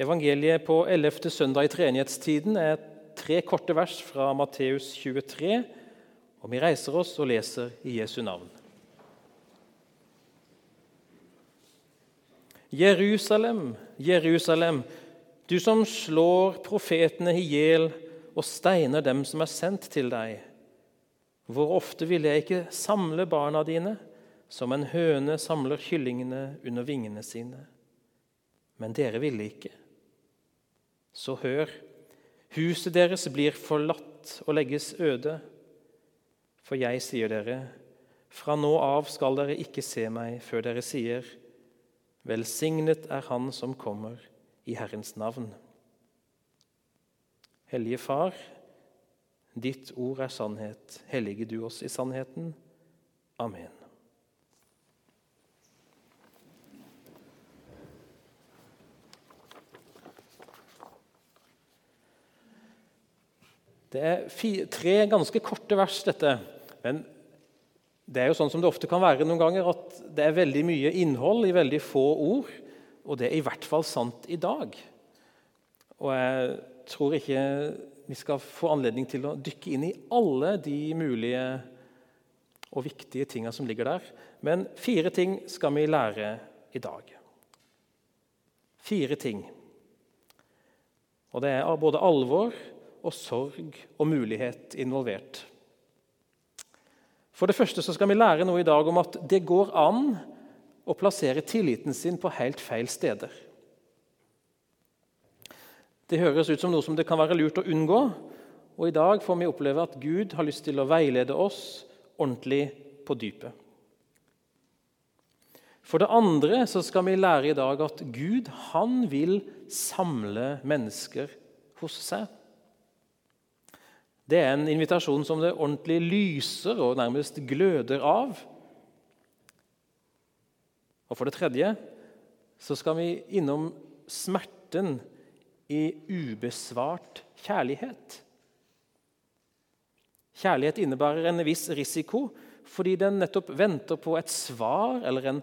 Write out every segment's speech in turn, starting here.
Evangeliet på 11. søndag i treenighetstiden er tre korte vers fra Matteus 23, og vi reiser oss og leser i Jesu navn. Jerusalem, Jerusalem, du som slår profetene i hjel og steiner dem som er sendt til deg. Hvor ofte ville jeg ikke samle barna dine, som en høne samler kyllingene under vingene sine? Men dere ville ikke. Så hør, huset deres blir forlatt og legges øde. For jeg sier dere, fra nå av skal dere ikke se meg før dere sier:" Velsignet er Han som kommer i Herrens navn. Hellige Far, ditt ord er sannhet. Hellige du oss i sannheten. Amen. Det er tre ganske korte vers, dette. Men det er jo sånn som det ofte kan være noen ganger, at det er veldig mye innhold i veldig få ord. Og det er i hvert fall sant i dag. Og jeg tror ikke vi skal få anledning til å dykke inn i alle de mulige og viktige tinga som ligger der. Men fire ting skal vi lære i dag. Fire ting. Og det er både alvor og sorg og mulighet involvert. For det første så skal vi lære noe i dag om at det går an å plassere tilliten sin på helt feil steder. Det høres ut som noe som det kan være lurt å unngå. Og I dag får vi oppleve at Gud har lyst til å veilede oss ordentlig på dypet. For det andre så skal vi lære i dag at Gud han vil samle mennesker hos seg. Det er en invitasjon som det ordentlig lyser og nærmest gløder av. Og For det tredje så skal vi innom smerten i ubesvart kjærlighet. Kjærlighet innebærer en viss risiko fordi den nettopp venter på et svar eller en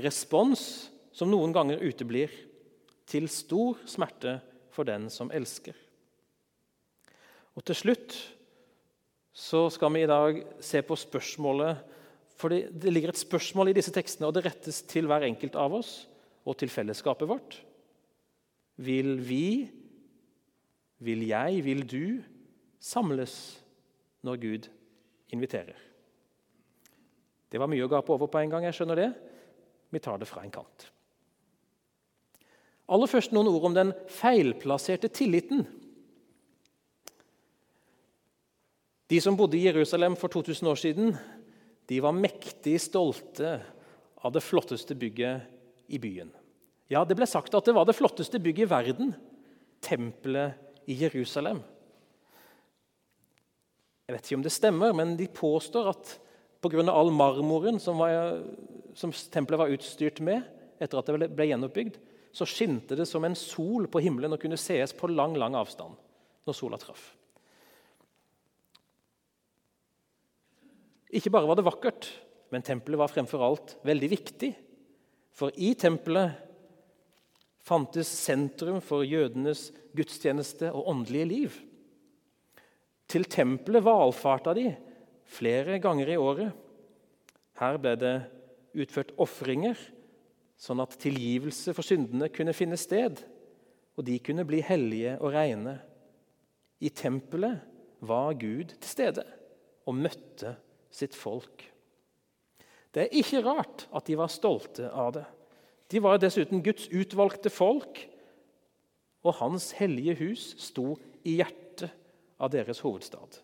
respons som noen ganger uteblir, til stor smerte for den som elsker. Og Til slutt så skal vi i dag se på spørsmålet For det, det ligger et spørsmål i disse tekstene, og det rettes til hver enkelt av oss og til fellesskapet vårt. Vil vi, vil jeg, vil du samles når Gud inviterer? Det var mye å gape over på en gang. jeg skjønner det. Vi tar det fra en kant. Aller først noen ord om den feilplasserte tilliten. De som bodde i Jerusalem for 2000 år siden, de var mektig stolte av det flotteste bygget i byen. Ja, Det ble sagt at det var det flotteste bygget i verden, tempelet i Jerusalem. Jeg vet ikke om det stemmer, men de påstår at pga. all marmoren som, var, som, tempelet var utstyrt med etter at det ble gjenoppbygd, så skinte det som en sol på himmelen og kunne sees på lang, lang avstand når sola traff. Ikke bare var det vakkert, men tempelet var fremfor alt veldig viktig. For i tempelet fantes sentrum for jødenes gudstjeneste og åndelige liv. Til tempelet valfarta de flere ganger i året. Her ble det utført ofringer, sånn at tilgivelse for syndene kunne finne sted, og de kunne bli hellige og reine. I tempelet var Gud til stede og møtte sitt folk. Det er ikke rart at de var stolte av det. De var dessuten Guds utvalgte folk, og Hans hellige hus sto i hjertet av deres hovedstad.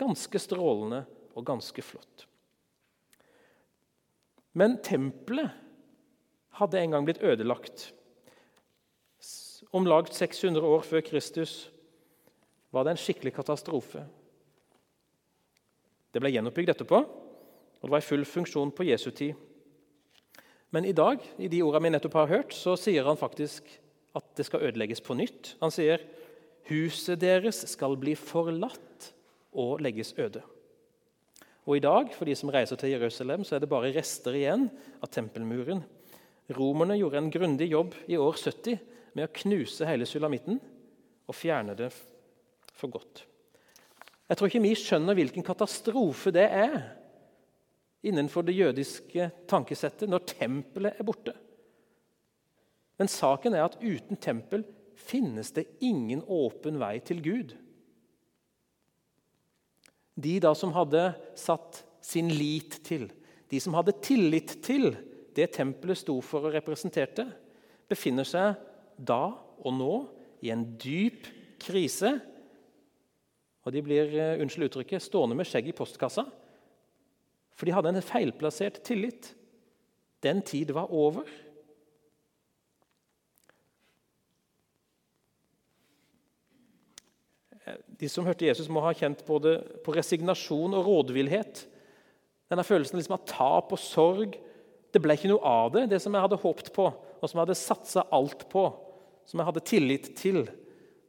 Ganske strålende og ganske flott. Men tempelet hadde en gang blitt ødelagt. Om lag 600 år før Kristus var det en skikkelig katastrofe. Det ble gjenoppbygd etterpå, og det var i full funksjon på Jesu tid. Men i dag, i de ordene vi nettopp har hørt, så sier han faktisk at det skal ødelegges på nytt. Han sier huset deres skal bli forlatt og legges øde. Og I dag for de som reiser til Jerusalem, så er det bare rester igjen av tempelmuren. Romerne gjorde en grundig jobb i år 70 med å knuse hele sulamitten og fjerne det for godt. Jeg tror ikke vi skjønner hvilken katastrofe det er innenfor det jødiske tankesettet når tempelet er borte. Men saken er at uten tempel finnes det ingen åpen vei til Gud. De da som hadde satt sin lit til, de som hadde tillit til det tempelet sto for og representerte, befinner seg da og nå i en dyp krise. Og de blir eh, unnskyld uttrykket, stående med skjegg i postkassa. For de hadde en feilplassert tillit. Den tid var over. De som hørte Jesus, må ha kjent både på resignasjon og rådvillhet. Denne følelsen liksom av tap og sorg. Det ble ikke noe av det, det som jeg hadde håpet på, og som jeg hadde satsa alt på, som jeg hadde tillit til.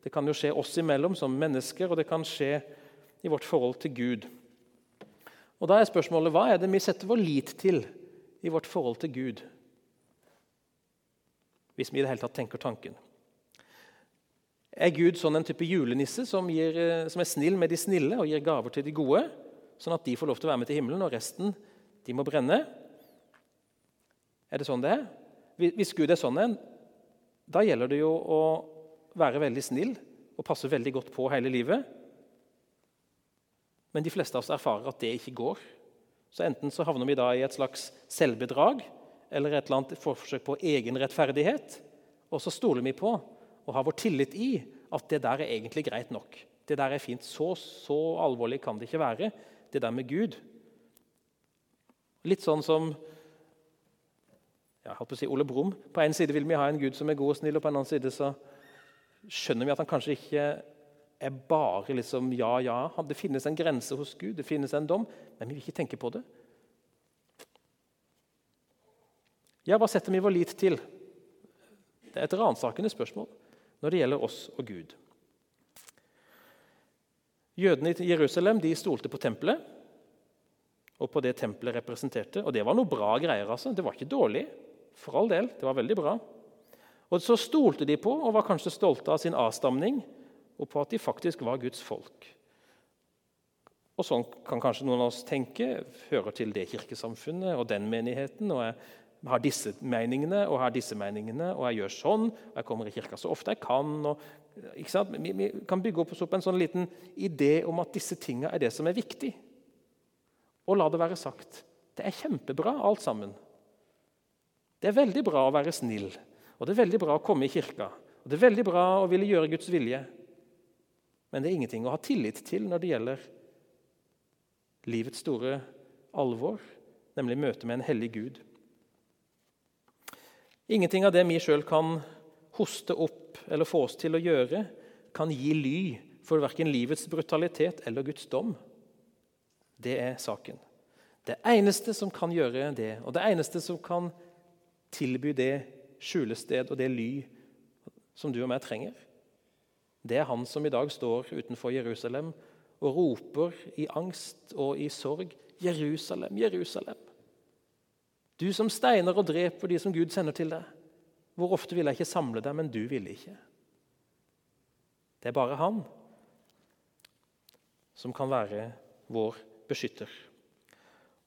Det kan jo skje oss imellom som mennesker, og det kan skje i vårt forhold til Gud. Og Da er spørsmålet hva er det vi setter vår lit til i vårt forhold til Gud? Hvis vi i det hele tatt tenker tanken. Er Gud sånn en type julenisse som, gir, eh, som, er snill med de snille og gir gaver til de gode, sånn at de får lov til å være med til himmelen, og resten de må brenne? Er det sånn det er? Hvis Gud er sånn en, da gjelder det jo å være veldig snill og passe veldig godt på hele livet. Men de fleste av oss erfarer at det ikke går. Så Enten så havner vi da i et slags selvbedrag eller et eller annet forsøk på egen rettferdighet. og så stoler vi på og har vår tillit i at det der er egentlig greit nok. Det der er fint. Så, så alvorlig kan det ikke være, det der med Gud. Litt sånn som ja, jeg på å si Ole Brumm. På en side vil vi ha en Gud som er god og snill, og på en annen side så skjønner vi at han kanskje ikke er bare liksom ja, ja. Det finnes en grense hos Gud, det finnes en dom, men vi vil ikke tenke på det. Ja, hva setter vi vår lit til? Det er et ransakende spørsmål når det gjelder oss og Gud. Jødene i Jerusalem de stolte på tempelet og på det tempelet representerte. Og det var noe bra greier. altså. Det var ikke dårlig. For all del, det var veldig bra. Og Så stolte de på og var kanskje stolte av sin avstamning og på at de faktisk var Guds folk. Og Sånn kan kanskje noen av oss tenke. Hører til det kirkesamfunnet og den menigheten. og jeg har disse meningene og har disse meningene, og jeg gjør sånn, og jeg kommer i kirka så ofte jeg kan. Og, vi, vi, kan bygge opp oss opp en sånn liten idé om at disse tingene er det som er viktig. Og la det være sagt det er kjempebra, alt sammen. Det er veldig bra å være snill, og det er veldig bra å komme i kirka. Og det er veldig bra å ville gjøre Guds vilje. Men det er ingenting å ha tillit til når det gjelder livets store alvor, nemlig møtet med en hellig Gud. Ingenting av det vi sjøl kan hoste opp eller få oss til å gjøre, kan gi ly for verken livets brutalitet eller Guds dom. Det er saken. Det eneste som kan gjøre det, og det eneste som kan tilby det skjulested og det ly som du og meg trenger, det er han som i dag står utenfor Jerusalem og roper i angst og i sorg 'Jerusalem, Jerusalem'. Du som steiner og dreper de som Gud sender til deg. Hvor ofte vil jeg ikke samle deg, men du ville ikke. Det er bare han som kan være vår beskytter.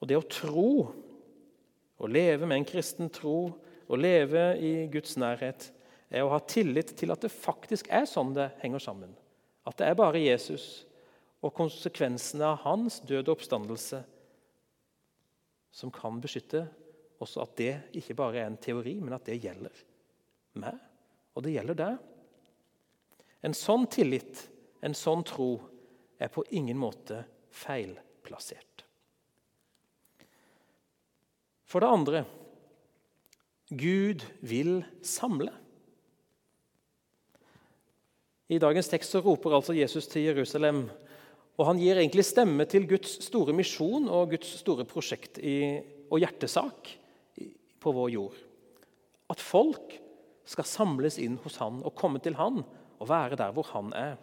Og det å tro, å leve med en kristen tro, å leve i Guds nærhet, er å ha tillit til at det faktisk er sånn det henger sammen. At det er bare Jesus og konsekvensene av hans død og oppstandelse som kan beskytte også at det ikke bare er en teori, men at det gjelder meg, og det gjelder deg. En sånn tillit, en sånn tro, er på ingen måte feilplassert. For det andre Gud vil samle. I dagens tekst så roper altså Jesus til Jerusalem. og Han gir egentlig stemme til Guds store misjon og Guds store prosjekt i, og hjertesak på vår jord. At folk skal samles inn hos han og komme til han og være der hvor han er.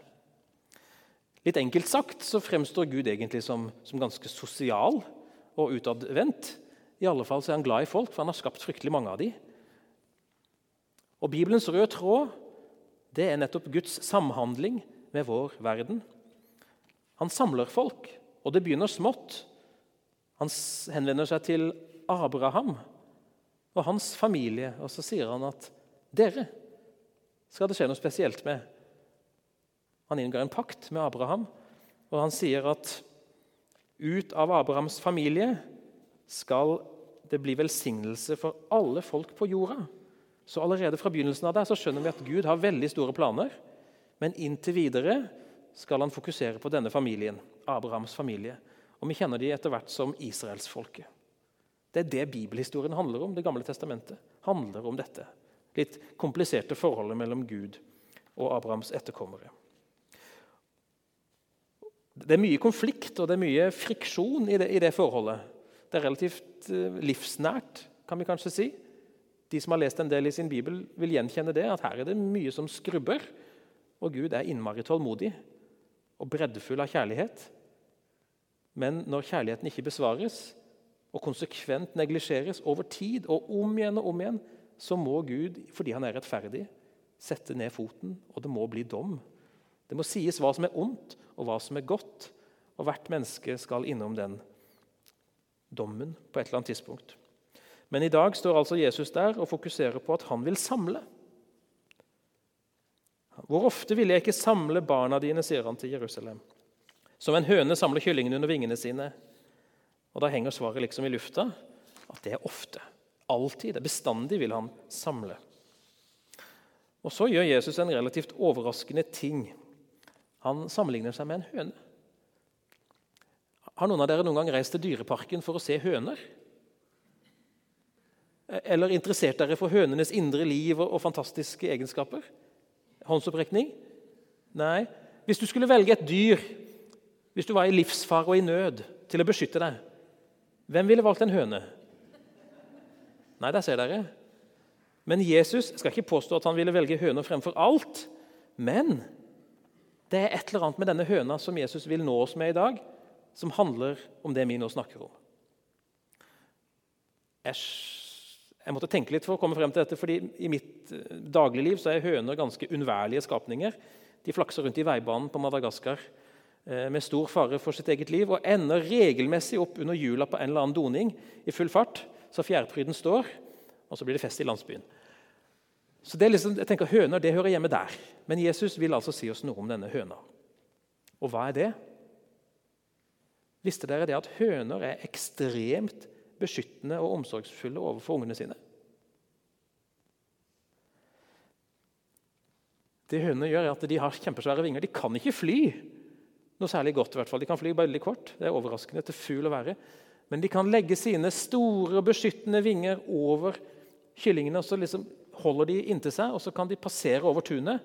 Litt enkelt sagt så fremstår Gud egentlig som, som ganske sosial og utadvendt. I alle fall så er han glad i folk, for han har skapt fryktelig mange av dem. Og Bibelens røde tråd det er nettopp Guds samhandling med vår verden. Han samler folk, og det begynner smått. Han henvender seg til Abraham og hans familie, og så sier han at dere skal det skje noe spesielt med. Han inngår en pakt med Abraham, og han sier at ut av Abrahams familie skal det bli velsignelse for alle folk på jorda. Så allerede fra begynnelsen av det så skjønner vi at Gud har veldig store planer. Men inntil videre skal han fokusere på denne familien, Abrahams familie. Og vi kjenner de etter hvert som israelsfolket. Det er det bibelhistorien handler om. Det gamle testamentet handler om dette. Litt kompliserte forholdet mellom Gud og Abrahams etterkommere. Det er mye konflikt og det er mye friksjon i det, i det forholdet. Det er relativt eh, livsnært, kan vi kanskje si. De som har lest en del i sin bibel, vil gjenkjenne det, at her er det mye som skrubber. Og Gud er innmari tålmodig og breddefull av kjærlighet. Men når kjærligheten ikke besvares, og konsekvent neglisjeres over tid og om igjen og om igjen, så må Gud, fordi han er rettferdig, sette ned foten, og det må bli dom. Det må sies hva som er ondt, og hva som er godt. Og hvert menneske skal innom den dommen på et eller annet tidspunkt. Men i dag står altså Jesus der og fokuserer på at han vil samle. Hvor ofte vil jeg ikke samle barna dine, sier han til Jerusalem. Som en høne samler kyllingene under vingene sine. Og Da henger svaret liksom i lufta at det er ofte. Alltid. Bestandig vil han samle. Og Så gjør Jesus en relativt overraskende ting. Han sammenligner seg med en høne. Har noen av dere noen gang reist til Dyreparken for å se høner? Eller interessert dere for hønenes indre liv og, fantastiske egenskaper? Håndsopprekning? Nei. Hvis du skulle velge et dyr hvis du var i livsfare og i nød, til å beskytte deg, hvem ville valgt en høne? Nei, der ser dere. Men Jesus skal ikke påstå at han ville velge høner fremfor alt. Men det er et eller annet med denne høna som Jesus vil nå oss med i dag, som handler om det vi nå snakker om. Jeg måtte tenke litt for å komme frem til dette, fordi I mitt eh, dagligliv så er høner ganske unnværlige skapninger. De flakser rundt i veibanen på Madagaskar eh, med stor fare for sitt eget liv og ender regelmessig opp under hjula på en eller annen doning i full fart, så fjærpryden står, og så blir det fest i landsbyen. Så det er liksom, jeg tenker Høner det hører hjemme der. Men Jesus vil altså si oss noe om denne høna. Og hva er det? Visste dere det at høner er ekstremt beskyttende og omsorgsfulle overfor ungene sine? Det hønene gjør er at De har kjempesvære vinger. De kan ikke fly noe særlig godt. i hvert fall. De kan fly veldig kort. Det er overraskende til fugl å være. Men de kan legge sine store, beskyttende vinger over kyllingene. og så liksom holder de inntil seg, og så kan de passere over tunet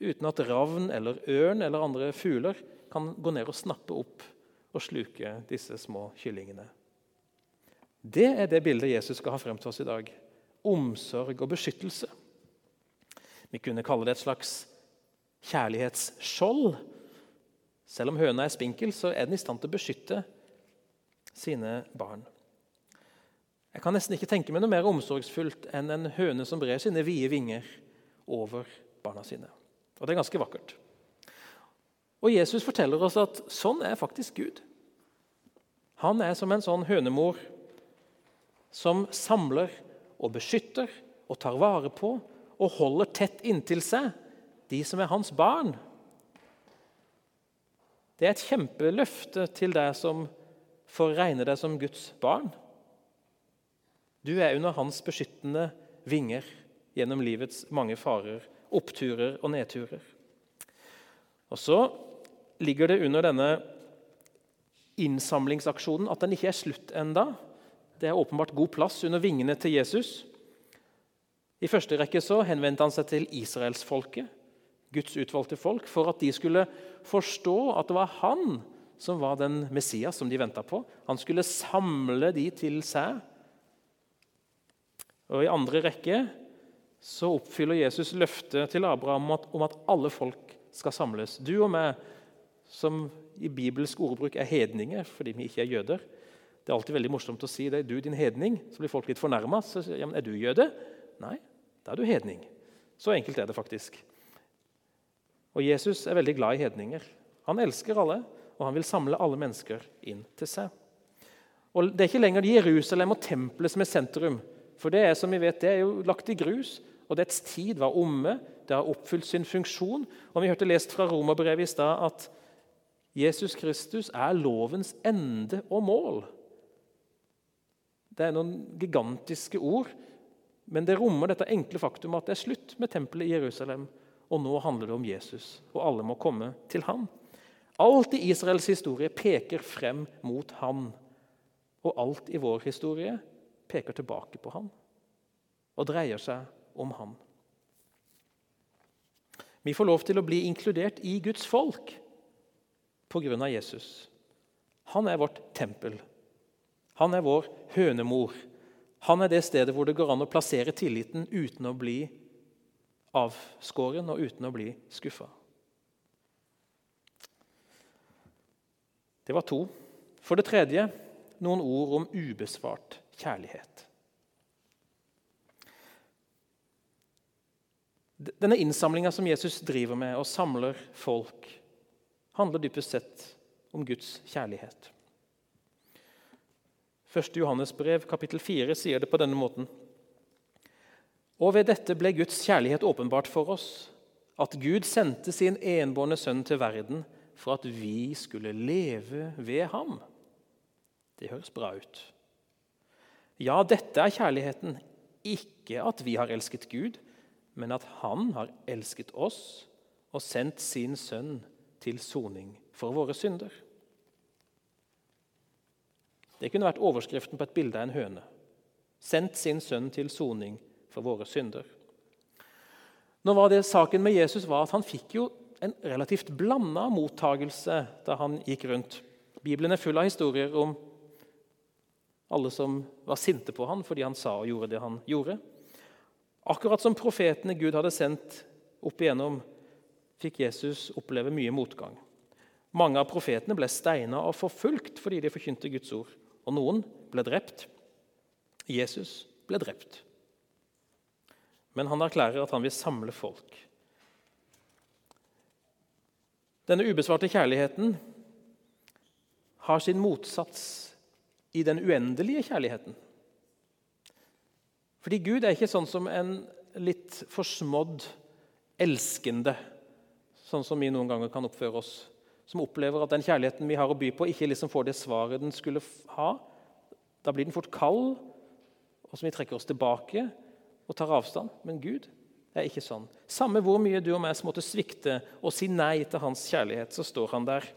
uten at ravn eller ørn eller andre fugler kan gå ned og snappe opp og sluke disse små kyllingene. Det er det bildet Jesus skal ha frem til oss i dag. Omsorg og beskyttelse. Vi kunne kalle det et slags kjærlighetsskjold. Selv om høna er spinkel, så er den i stand til å beskytte sine barn. Jeg kan nesten ikke tenke meg noe mer omsorgsfullt enn en høne som brer sine vide vinger over barna sine. Og det er ganske vakkert. Og Jesus forteller oss at sånn er faktisk Gud. Han er som en sånn hønemor som samler og beskytter og tar vare på og holder tett inntil seg de som er hans barn. Det er et kjempeløfte til deg som får regne deg som Guds barn. Du er under hans beskyttende vinger gjennom livets mange farer, oppturer og nedturer. Og Så ligger det under denne innsamlingsaksjonen at den ikke er slutt enda. Det er åpenbart god plass under vingene til Jesus. I første rekke så henvendte han seg til israelsfolket, Guds utvalgte folk, for at de skulle forstå at det var han som var den Messias som de venta på. Han skulle samle de til seg og I andre rekke så oppfyller Jesus løftet til Abraham om at alle folk skal samles. Du og meg, som i bibelsk ordbruk er hedninger fordi vi ikke er jøder. Det er alltid veldig morsomt å si det. Du, din hedning. Så blir folk litt fornærma. Ja, er du jøde? Nei, da er du hedning. Så enkelt er det faktisk. Og Jesus er veldig glad i hedninger. Han elsker alle, og han vil samle alle mennesker inn til seg. Og Det er ikke lenger Jerusalem og tempelet som er sentrum. For det er som vi vet, det er jo lagt i grus, og dets tid var omme. Det har oppfylt sin funksjon. Og Vi hørte lest fra Romerbrevet i stad at Jesus Kristus er lovens ende og mål. Det er noen gigantiske ord, men det rommer dette enkle faktum at det er slutt med tempelet i Jerusalem. Og nå handler det om Jesus, og alle må komme til ham. Alt i Israels historie peker frem mot ham. Og alt i vår historie peker tilbake på ham og dreier seg om ham. Vi får lov til å bli inkludert i Guds folk pga. Jesus. Han er vårt tempel. Han er vår hønemor. Han er det stedet hvor det går an å plassere tilliten uten å bli avskåren og uten å bli skuffa. Det var to. For det tredje noen ord om ubesvart kjærlighet. Denne innsamlinga som Jesus driver med og samler folk, handler dypest sett om Guds kjærlighet. 1. Johannes brev, kapittel 4, sier det på denne måten. Og ved dette ble Guds kjærlighet åpenbart for oss, at Gud sendte sin enbårne sønn til verden for at vi skulle leve ved ham. Det høres bra ut. Ja, dette er kjærligheten. Ikke at vi har elsket Gud, men at Han har elsket oss og sendt sin sønn til soning for våre synder. Det kunne vært overskriften på et bilde av en høne. Sendt sin sønn til soning for våre synder. Nå var det Saken med Jesus var at han fikk jo en relativt blanda mottagelse da han gikk rundt. Bibelen er full av historier om alle som var sinte på han fordi han sa og gjorde det han gjorde. Akkurat som profetene Gud hadde sendt opp igjennom, fikk Jesus oppleve mye motgang. Mange av profetene ble steina og forfulgt fordi de forkynte Guds ord. Og noen ble drept. Jesus ble drept. Men han erklærer at han vil samle folk. Denne ubesvarte kjærligheten har sin motsats i den uendelige kjærligheten. Fordi Gud er ikke sånn som en litt forsmådd elskende, sånn som vi noen ganger kan oppføre oss. Som opplever at den kjærligheten vi har å by på, ikke liksom får det svaret den skulle ha. Da blir den fort kald, og som vi trekker oss tilbake og tar avstand. Men Gud er ikke sånn. Samme hvor mye du og meg måtte svikte og si nei til hans kjærlighet, så står han der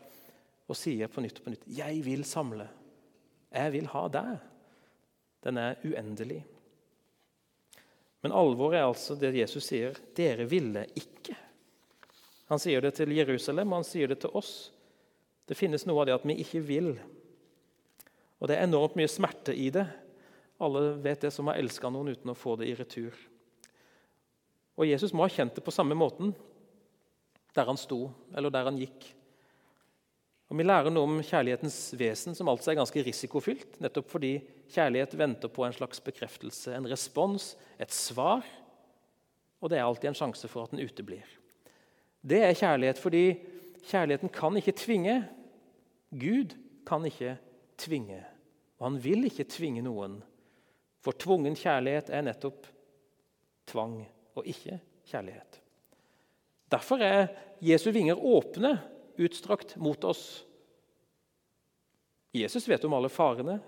og sier på nytt og på nytt 'Jeg vil samle. Jeg vil ha deg.' Den er uendelig. Men alvoret er altså det Jesus sier. Dere ville ikke. Han sier det til Jerusalem, og han sier det til oss. Det finnes noe av det at vi ikke vil. Og det er enormt mye smerte i det. Alle vet det som har elska noen uten å få det i retur. Og Jesus må ha kjent det på samme måten der han sto, eller der han gikk. Og Vi lærer noe om kjærlighetens vesen, som altså er ganske risikofylt. Nettopp fordi kjærlighet venter på en slags bekreftelse, en respons, et svar. Og det er alltid en sjanse for at den uteblir. Det er kjærlighet fordi kjærligheten kan ikke tvinge. Gud kan ikke tvinge. Og han vil ikke tvinge noen. For tvungen kjærlighet er nettopp tvang og ikke kjærlighet. Derfor er Jesu vinger åpne utstrakt mot oss. Jesus vet om alle farene.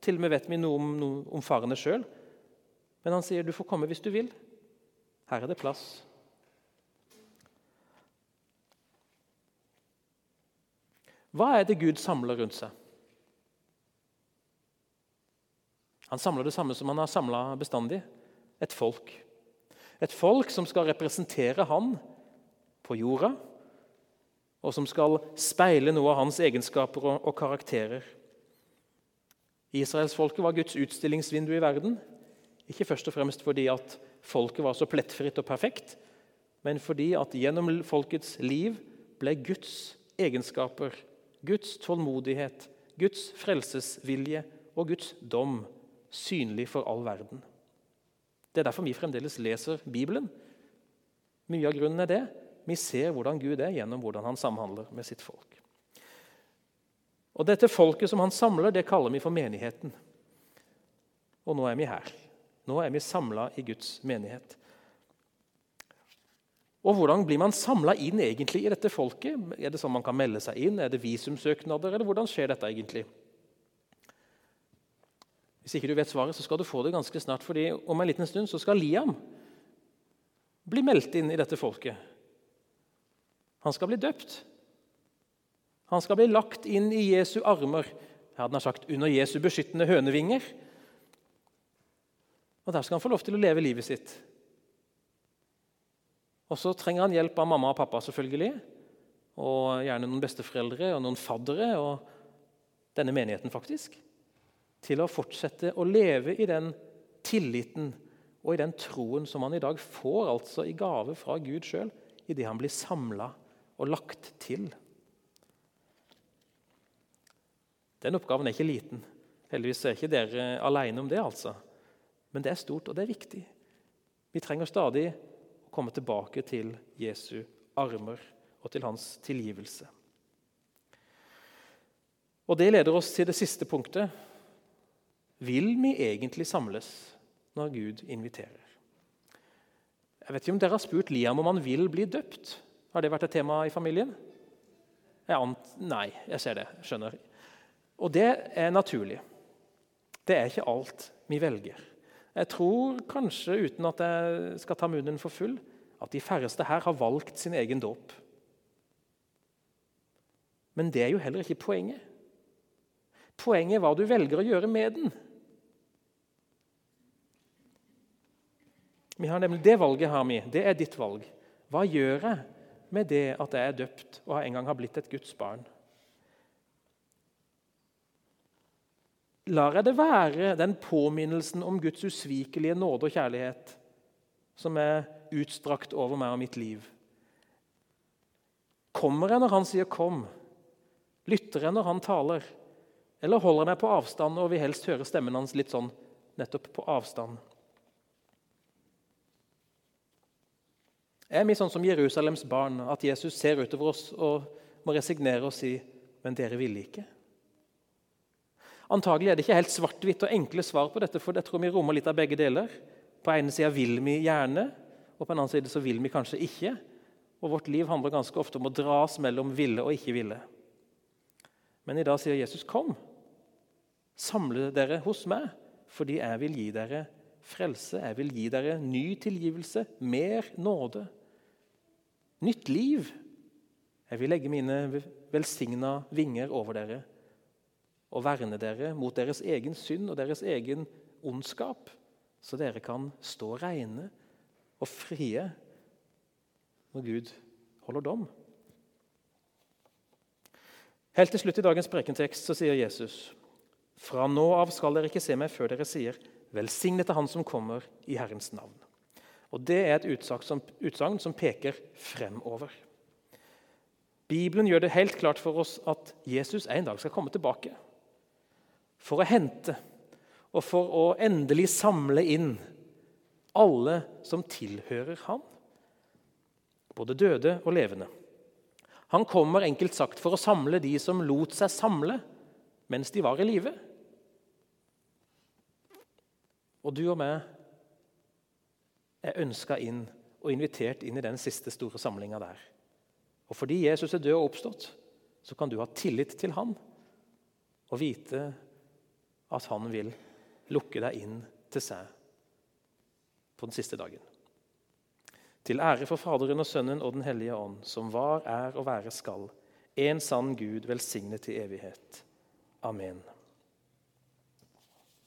Til og med vet vi noe om, noe om farene sjøl. Men han sier du får komme hvis du vil. Her er det plass. Hva er det Gud samler rundt seg? Han samler det samme som han har samla bestandig et folk. Et folk som skal representere han på jorda og som skal speile noe av hans egenskaper og, karakterer. Israelsfolket var Guds utstillingsvindu i verden. Ikke først og fremst fordi at folket var så plettfritt og perfekt, men fordi at gjennom folkets liv ble Guds egenskaper, Guds tålmodighet, Guds frelsesvilje og Guds dom synlig for all verden. Det er derfor vi fremdeles leser Bibelen. Mye av grunnen er det. Vi ser hvordan Gud er gjennom hvordan han samhandler med sitt folk. Og Dette folket som han samler, det kaller vi for menigheten. Og nå er vi her. Nå er vi samla i Guds menighet. Og Hvordan blir man samla inn egentlig i dette folket? Er det sånn man kan melde seg inn? Er det visumsøknader? Eller hvordan skjer dette egentlig? Hvis ikke du vet svaret, så skal du få det ganske snart. fordi Om en liten stund så skal Liam bli meldt inn i dette folket. Han skal bli døpt. Han skal bli lagt inn i Jesu armer, jeg hadde sagt under Jesu beskyttende hønevinger. Og Der skal han få lov til å leve livet sitt. Og Så trenger han hjelp av mamma og pappa, selvfølgelig. Og gjerne noen besteforeldre og noen faddere og denne menigheten, faktisk. Til å fortsette å leve i den tilliten og i den troen som han i dag får altså i gave fra Gud sjøl, idet han blir samla og lagt til. Den oppgaven er ikke liten. Heldigvis er ikke dere alene om det. altså. Men det er stort, og det er viktig. Vi trenger stadig komme tilbake til Jesu armer og til hans tilgivelse. Og Det leder oss til det siste punktet. Vil vi egentlig samles når Gud inviterer? Jeg vet ikke om dere har spurt Liam om han vil bli døpt. Har det vært et tema i familien? Jeg Nei, jeg ser det. Skjønner. Og det er naturlig. Det er ikke alt vi velger. Jeg tror kanskje, uten at jeg skal ta munnen for full, at de færreste her har valgt sin egen dåp. Men det er jo heller ikke poenget. Poenget er hva du velger å gjøre med den. Vi har nemlig Det valget har vi. Det er ditt valg. Hva gjør jeg med det at jeg er døpt og en gang har blitt et Guds barn? Lar jeg det være den påminnelsen om Guds usvikelige nåde og kjærlighet som er utstrakt over meg og mitt liv. Kommer jeg når han sier 'kom'? Lytter jeg når han taler? Eller holder jeg meg på avstand og vil helst høre stemmen hans litt sånn nettopp på avstand? Er vi sånn som Jerusalems barn, at Jesus ser utover oss og må resignere og si 'men dere ville ikke'? Antagelig er det ikke helt svart-hvitt og enkle svar på dette, for jeg tror vi rommer litt av begge deler. På ene sida vil vi gjerne, og på den andre side så vil vi kanskje ikke. Og Vårt liv handler ganske ofte om å dras mellom ville og ikke ville. Men i dag sier Jesus, 'Kom, samle dere hos meg, fordi jeg vil gi dere frelse.' 'Jeg vil gi dere ny tilgivelse, mer nåde, nytt liv.' 'Jeg vil legge mine velsigna vinger over dere.' Og verne dere mot deres egen synd og deres egen ondskap, så dere kan stå reine og frie når Gud holder dom. Helt til slutt i dagens prekentekst så sier Jesus.: Fra nå av skal dere ikke se meg før dere sier:" Velsignet er Han som kommer i Herrens navn. Og Det er et utsagn som, peker fremover. Bibelen gjør det helt klart for oss at Jesus en dag skal komme tilbake for å hente og for å endelig samle inn alle som tilhører ham, både døde og levende. Han kommer enkelt sagt for å samle de som lot seg samle mens de var i live. Og du og meg er ønska inn og invitert inn i den siste store samlinga der. Og fordi Jesus er død og oppstått, så kan du ha tillit til han og vite at han vil lukke deg inn til seg på den siste dagen. Til ære for Faderen og Sønnen og Den hellige ånd, som var, er og være skal, en sann Gud velsignet til evighet. Amen.